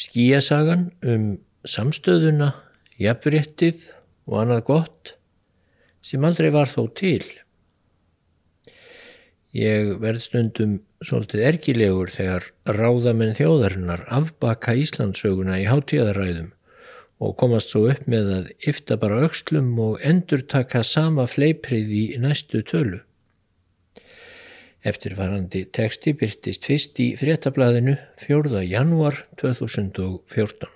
Skíasagan um samstöðuna, jafnréttið og annað gott sem aldrei var þó til. Ég verð stundum svolítið erkilegur þegar ráðamenn þjóðarinnar afbaka Íslandsöguna í hátíðaræðum og komast svo upp með að yfta bara aukslum og endur taka sama fleiprið í næstu tölu. Eftirfarandi teksti byrtist fyrst í fréttablaðinu 4. janúar 2014.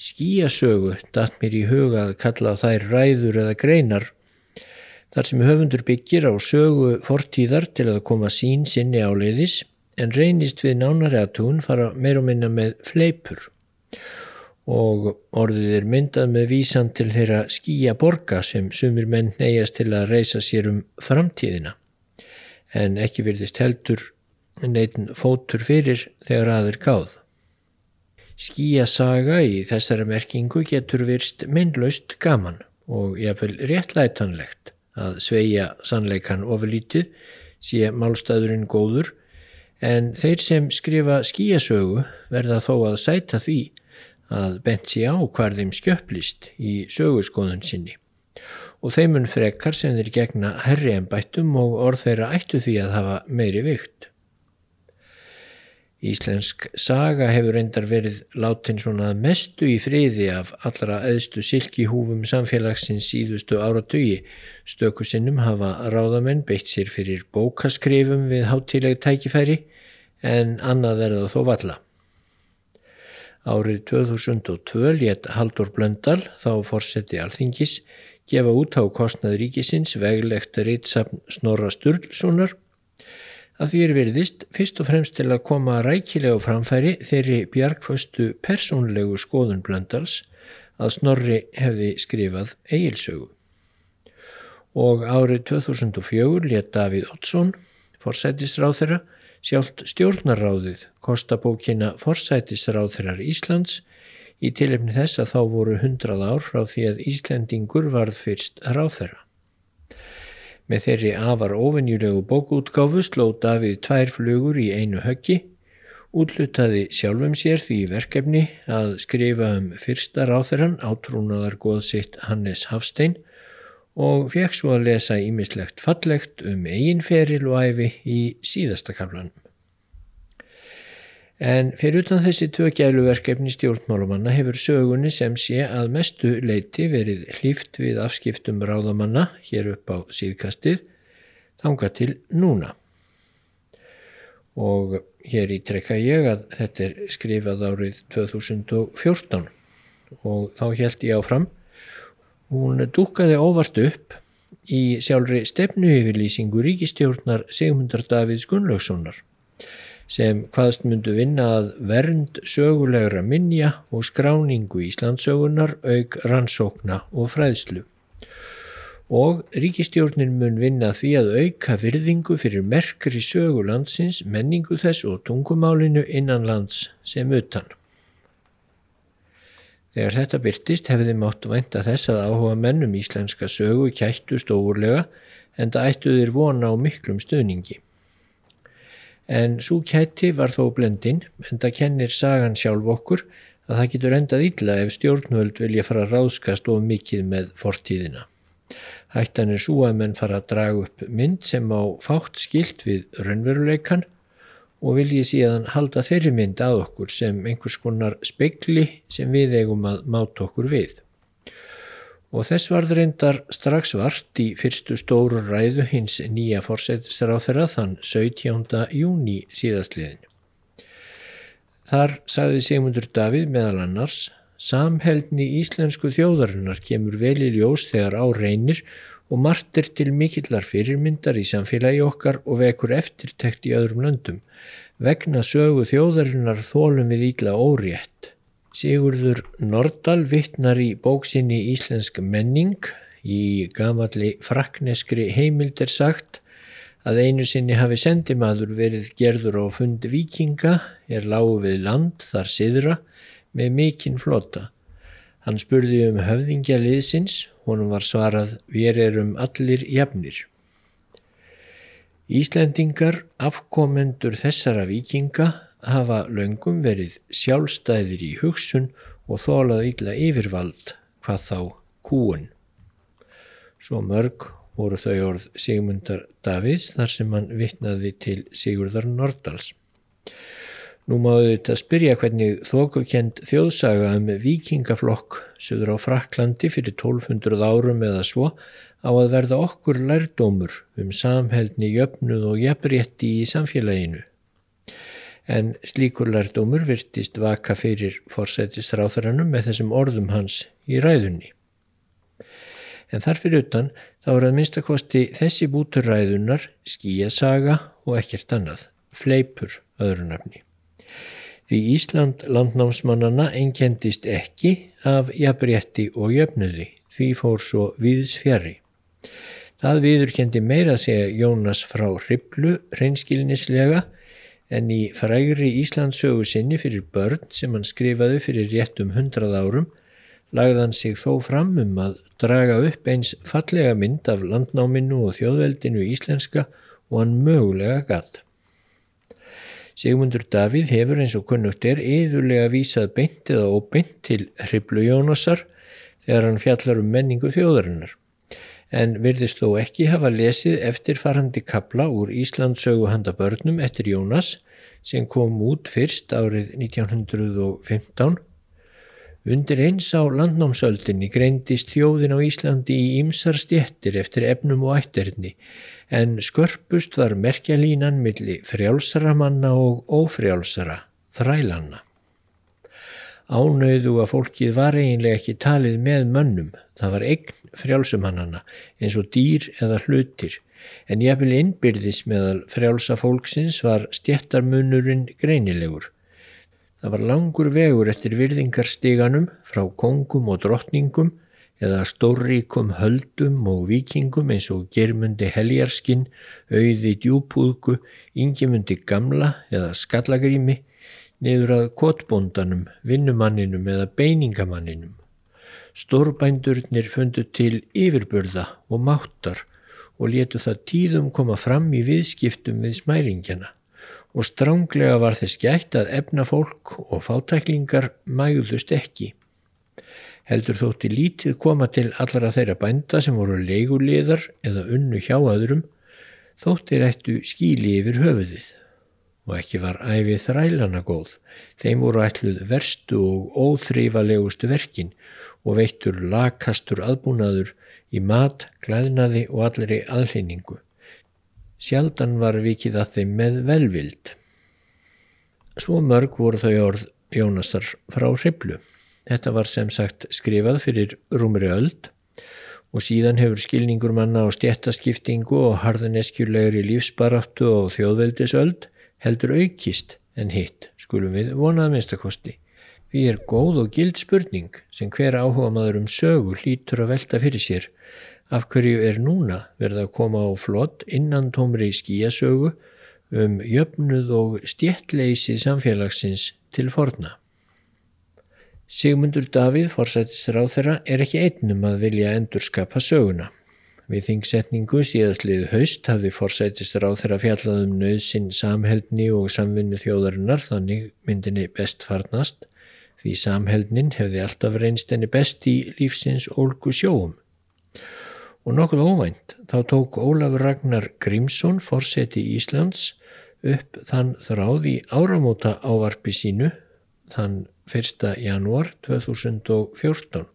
skíasögu datt mér í huga að kalla þær ræður eða greinar þar sem höfundur byggir á sögu fortíðar til að koma sín sinni áleiðis en reynist við nánari aðtún fara meir og minna með fleipur og orðið er myndað með vísan til þeirra skíja borga sem sumir menn neyjast til að reysa sér um framtíðina en ekki virðist heldur neitin fótur fyrir þegar aður gáð. Skíasaga í þessara merkingu getur virst minnlaust gaman og jáfnvel réttlætanlegt að sveia sannleikan ofurlítið sé málstæðurinn góður en þeir sem skrifa skíasögu verða þó að sæta því að bent sé á hvar þeim skjöpplist í sögurskoðun sinni og þeimun frekar sem þeir gegna herri en bættum og orð þeirra ættu því að hafa meiri vikt. Íslensk saga hefur reyndar verið látin svona mestu í friði af allra eðstu silkihúfum samfélagsins síðustu áratögi. Stökusinnum hafa ráðamenn beitt sér fyrir bókaskrifum við hátileg tækifæri en annað er það þó valla. Árið 2002 létt Haldur Blöndal, þá fórseti alþingis, gefa út á kostnað ríkisins veglegt reytsafn Snorra Sturlssonar að því er veriðist fyrst og fremst til að koma rækilega framfæri þeirri bjargföstu persónlegu skoðun Blöndals að Snorri hefði skrifað eigilsögu. Og árið 2004 let Davíð Ottsson, forsætisráð þeirra, sjálft stjórnarráðið kostabókina forsætisráð þeirrar Íslands í tilefni þess að þá voru hundrað ár frá því að Íslendingur varð fyrst ráð þeirra. Með þeirri afar ofinjulegu bókútgáfu sló Davíð tvær flugur í einu höggi, útlutaði sjálfum sér því verkefni að skrifa um fyrsta ráþeran átrúnaðar góðsitt Hannes Hafstein og fekk svo að lesa ímislegt fallegt um eiginferil og æfi í síðasta kaflanum. En fyrir utan þessi tvö gæluverkefni stjórnmálumanna hefur sögunni sem sé að mestu leiti verið hlýft við afskiptum ráðamanna hér upp á síðkastið þanga til núna. Og hér ítrekka ég að þetta er skrifað árið 2014 og þá held ég áfram. Hún dúkaði óvart upp í sjálfri stefnu yfirlýsingu ríkistjórnar Sigmundar Davids Gunnlaugssonar sem hvaðst myndu vinna að vernd sögulegra minja og skráningu Íslandsögunar auk rannsókna og fræðslu. Og ríkistjórnin mun vinna því að auka virðingu fyrir merkri sögulandsins, menningu þess og tungumálinu innan lands sem utan. Þegar þetta byrtist hefði mátt vænta þess að áhuga mennum íslenska sögu kættu stóurlega en það ættu þér vona á miklum stöðningi en svo kætti var þó blendin en það kennir sagan sjálf okkur að það getur endað illa ef stjórnvöld vilja fara að ráðskast of mikið með fortíðina. Hættan er svo að menn fara að draga upp mynd sem á fátt skilt við raunveruleikan og vilji síðan halda þeirri mynd að okkur sem einhvers konar spekli sem við eigum að máta okkur við og þess varð reyndar strax vart í fyrstu stóru ræðu hins nýja fórsættisráð þeirra þann 17. júni síðastliðin. Þar sagði Sigmundur Davíð meðal annars Samheldni íslensku þjóðarinnar kemur vel í ljós þegar á reynir og margt er til mikillar fyrirmyndar í samfélagi okkar og vekur eftirtekt í öðrum löndum. Vegna sögu þjóðarinnar þólum við íla órétt. Sigurður Nordal vittnar í bóksinni Íslensk menning í gamalli frakneskri heimild er sagt að einu sinni hafi sendimaður verið gerður á fund vikinga er lágu við land þar siðra með mikinn flota. Hann spurði um höfðingja liðsins, honum var svarað við erum allir jafnir. Íslendingar, afkomendur þessara vikinga, hafa löngum verið sjálfstæðir í hugsun og þólað illa yfirvald hvað þá kúun. Svo mörg voru þau orð Sigmundar Davids þar sem hann vittnaði til Sigurdar Nordals. Nú máðu þetta spyrja hvernig þókukend þjóðsaga um vikingaflokk söður á Fraklandi fyrir 1200 árum eða svo á að verða okkur lærdómur um samhældni jöfnuð og jafnrétti í samfélaginu. En slíkur lærdómur virtist vaka fyrir forsætistráþaranum með þessum orðum hans í ræðunni en þarfir utan þá er að minnstakosti þessi bútur ræðunar skíasaga og ekkert annað, fleipur öðru nafni. Því Ísland landnámsmannana einkendist ekki af jafnrétti og jöfnuði, því fór svo viðs fjari. Það viðurkendi meira segja Jónas frá Hriblu reynskilinislega en í frægri Íslandsögu sinni fyrir börn sem hann skrifaði fyrir réttum hundrað árum lagðan sig þó fram um að draga upp eins fallega mynd af landnáminu og þjóðveldinu íslenska og hann mögulega gatt. Sigmundur Davíð hefur eins og kunnugt er yðurlega vísað beint eða óbeint til Hriblu Jónasar þegar hann fjallar um menningu þjóðarinnar en virðist þó ekki hafa lesið eftirfarandi kabla úr Íslandsögu handa börnum eftir Jónas sem kom út fyrst árið 1915 Undir eins á landnámsöldinni greindist þjóðin á Íslandi í ýmsar stjettir eftir efnum og ætterni en skörpust var merkjalínan milli frjálsara manna og ófrjálsara, þrælanna. Ánauðu að fólkið var eiginlega ekki talið með mönnum, það var eign frjálsumannana eins og dýr eða hlutir en jafnvel innbyrðis meðal frjálsa fólksins var stjettarmunurinn greinilegur. Það var langur vegur eftir virðingarstíganum frá kongum og drottningum eða stórríkum höldum og vikingum eins og germundi heljarskinn, auði djúpúðgu, yngimundi gamla eða skallagrými, niður að kotbóndanum, vinnumanninum eða beiningamanninum. Stórbændurnir fundu til yfirbörða og máttar og letu það tíðum koma fram í viðskiptum við smæringjana og stránglega var þess gætt að efna fólk og fátæklingar mægðust ekki. Heldur þótti lítið koma til allara þeirra bænda sem voru leiguliðar eða unnu hjá öðrum, þóttir ættu skíli yfir höfuðið. Og ekki var æfið þrælana góð, þeim voru ætluð verstu og óþrýfalegustu verkin og veittur lakastur aðbúnaður í mat, glæðnaði og allri aðlýningu. Sjaldan var vikið að þeim með velvild. Svo mörg voru þau orð Jónasar frá Hriblu. Þetta var sem sagt skrifað fyrir rúmri öld og síðan hefur skilningur manna á stjættaskiptingu og harðineskjulegri lífsbaráttu og þjóðveldisöld heldur aukist en hitt, skulum við vonað minnstakosti. Því er góð og gild spurning sem hver áhuga maður um sögu hlýtur að velta fyrir sér af hverju er núna verið að koma á flott innan tómri skíasögu um jöfnuð og stjettleysi samfélagsins til forna. Sigmundur Davíð, þeirra, er ekki einnum að vilja endurskapa söguna. Við þingsetningu síðastlið haust hafði forsættistur á þeirra fjallað um nöðsinn samheldni og samvinnu þjóðarinnar þannig myndinni best farnast því samheldnin hefði alltaf reynst enni best í lífsins ólgu sjóum og nokkuð óvænt þá tók Ólafur Ragnar Grímsson fórseti Íslands upp þann þráð í áramóta ávarpi sínu þann 1. janúar 2014.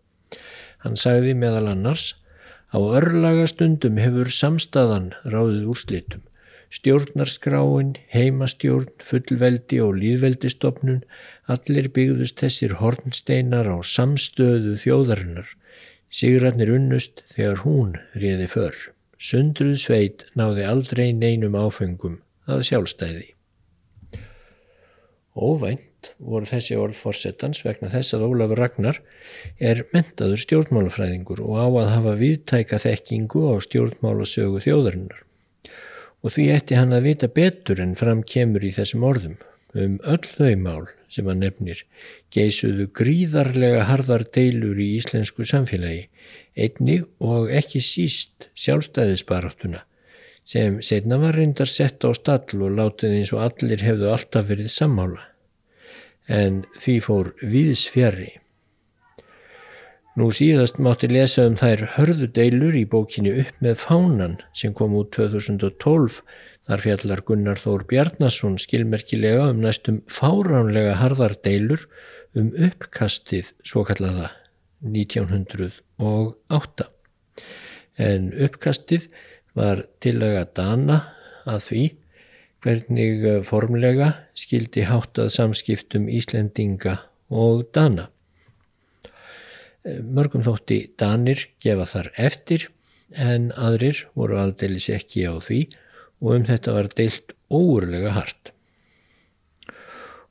Hann sagði meðal annars á örlaga stundum hefur samstaðan ráðið úrslitum. Stjórnarskráin, heimastjórn, fullveldi og líðveldistofnun, allir byggðust þessir hornsteinar á samstöðu þjóðarinnar Sigratnir unnust þegar hún réði för. Sundruð sveit náði aldrei neinum áfengum að sjálfstæði. Óvænt voru þessi orð fórsetans vegna þess að Ólafur Ragnar er mentaður stjórnmálafræðingur og á að hafa viðtæka þekkingu á stjórnmálasögu þjóðarinnar. Og því ætti hann að vita betur en fram kemur í þessum orðum um öll þau mál sem hann nefnir geisuðu gríðarlega harðar deilur í íslensku samfélagi, einni og ekki síst sjálfstæðisbaráttuna sem setna var reyndar sett á stall og látið eins og allir hefðu alltaf verið sammála. En því fór viðs fjari. Nú síðast mátti lesa um þær hörðu deilur í bókinni upp með fánan sem kom út 2012 þar fjallar Gunnar Þór Bjarnason skilmerkilega um næstum fáránlega harðar deilur um uppkastið svo kallaða 1908. En uppkastið var tillaga Dana að því hvernig formlega skildi háttað samskiptum Íslendinga og Dana. Mörgum þótti Danir gefa þar eftir en aðrir voru aldeilis ekki á því og um þetta var deilt óurlega hart.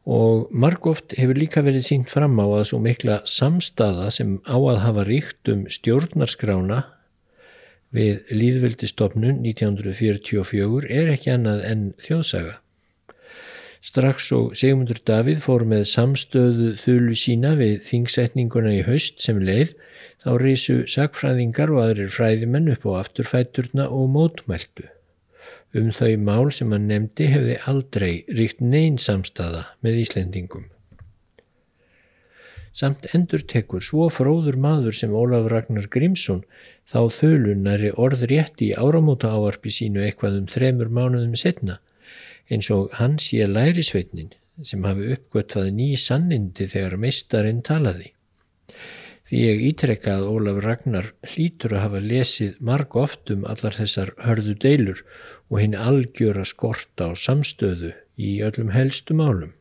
Og margóft hefur líka verið sínt fram á að svo mikla samstaða sem á að hafa ríkt um stjórnarskrána við líðveldistofnun 1944 er ekki annað en þjóðsaga. Strax og Sigmundur Davíð fór með samstöðu þulu sína við þingsetninguna í haust sem leið þá reysu sagfræðingar og aðrir fræðimenn upp á afturfæturna og mótmæltu. Um þau mál sem hann nefndi hefði aldrei ríkt neyn samstaða með Íslendingum. Samt endur tekur svo fróður maður sem Ólaf Ragnar Grímsson þá þölunari orð rétti í áramóta áarpi sínu eitthvað um þremur mánuðum setna eins og hann sé lærisveitnin sem hafi uppgötvað ný sannindi þegar meistarinn talaði. Því ég ítrekka að Ólaf Ragnar hlýtur að hafa lesið marg oft um allar þessar hörðu deilur og hinn algjöra skorta á samstöðu í öllum helstu málum.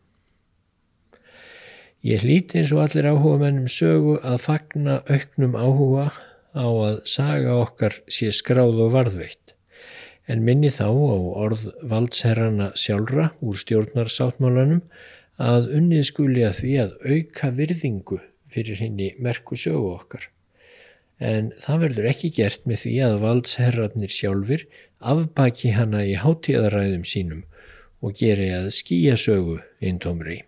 Ég hlýti eins og allir áhuga mennum sögu að fagna auknum áhuga á að saga okkar sé skráð og varðveitt en minni þá á orð valdsherrana sjálfra úr stjórnarsáttmálanum að unnið skuli að því að auka virðingu fyrir henni merku sögu okkar. En það verður ekki gert með því að valdsherrarnir sjálfur afbaki hana í hátíðaræðum sínum og geri að skýja sögu einn tómri.